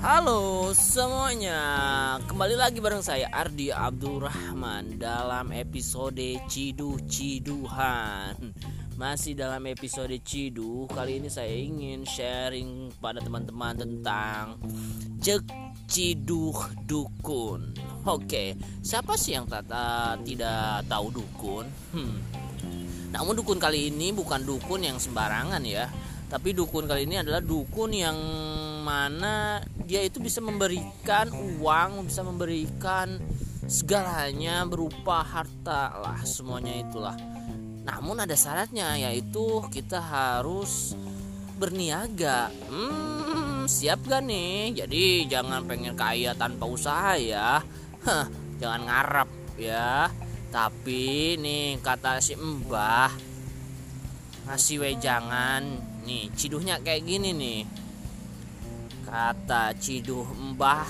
Halo semuanya, kembali lagi bareng saya Ardi Abdurrahman dalam episode Ciduh Ciduhan. Masih dalam episode Ciduh, kali ini saya ingin sharing pada teman-teman tentang Cek Ciduh Dukun. Oke, siapa sih yang tata tidak tahu dukun? Hmm. Namun dukun kali ini bukan dukun yang sembarangan ya, tapi dukun kali ini adalah dukun yang mana dia itu bisa memberikan uang bisa memberikan segalanya berupa harta lah semuanya itulah. Namun ada syaratnya yaitu kita harus berniaga. Hmm, siap gak nih? Jadi jangan pengen kaya tanpa usaha ya. Hah, jangan ngarap ya. Tapi nih kata si mbah ngasih wejangan. Nih ciduhnya kayak gini nih Kata Ciduh Mbah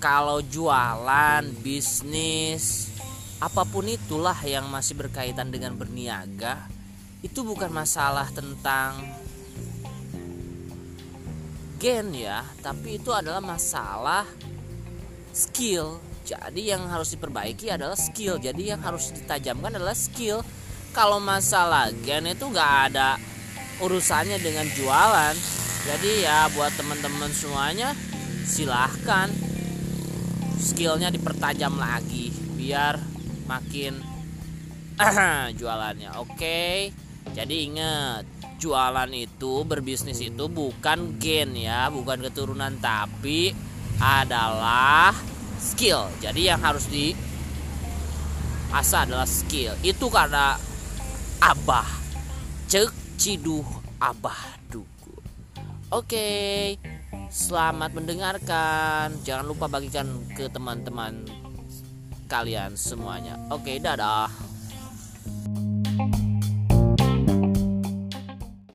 Kalau jualan, bisnis Apa pun itulah yang masih berkaitan dengan berniaga Itu bukan masalah tentang Gen ya Tapi itu adalah masalah Skill. Jadi yang harus diperbaiki adalah skill. Jadi yang harus ditajamkan adalah skill. Kalau masalah gen itu gak ada urusannya dengan jualan jadi ya buat teman-teman semuanya silahkan. Skillnya dipertajam lagi biar makin jualannya. Oke jadi ingat jualan itu berbisnis itu bukan gen ya bukan keturunan tapi adalah skill. Jadi yang harus di asa adalah skill. Itu karena abah. Cek ciduh abah Oke, selamat mendengarkan. Jangan lupa bagikan ke teman-teman kalian semuanya. Oke, dadah.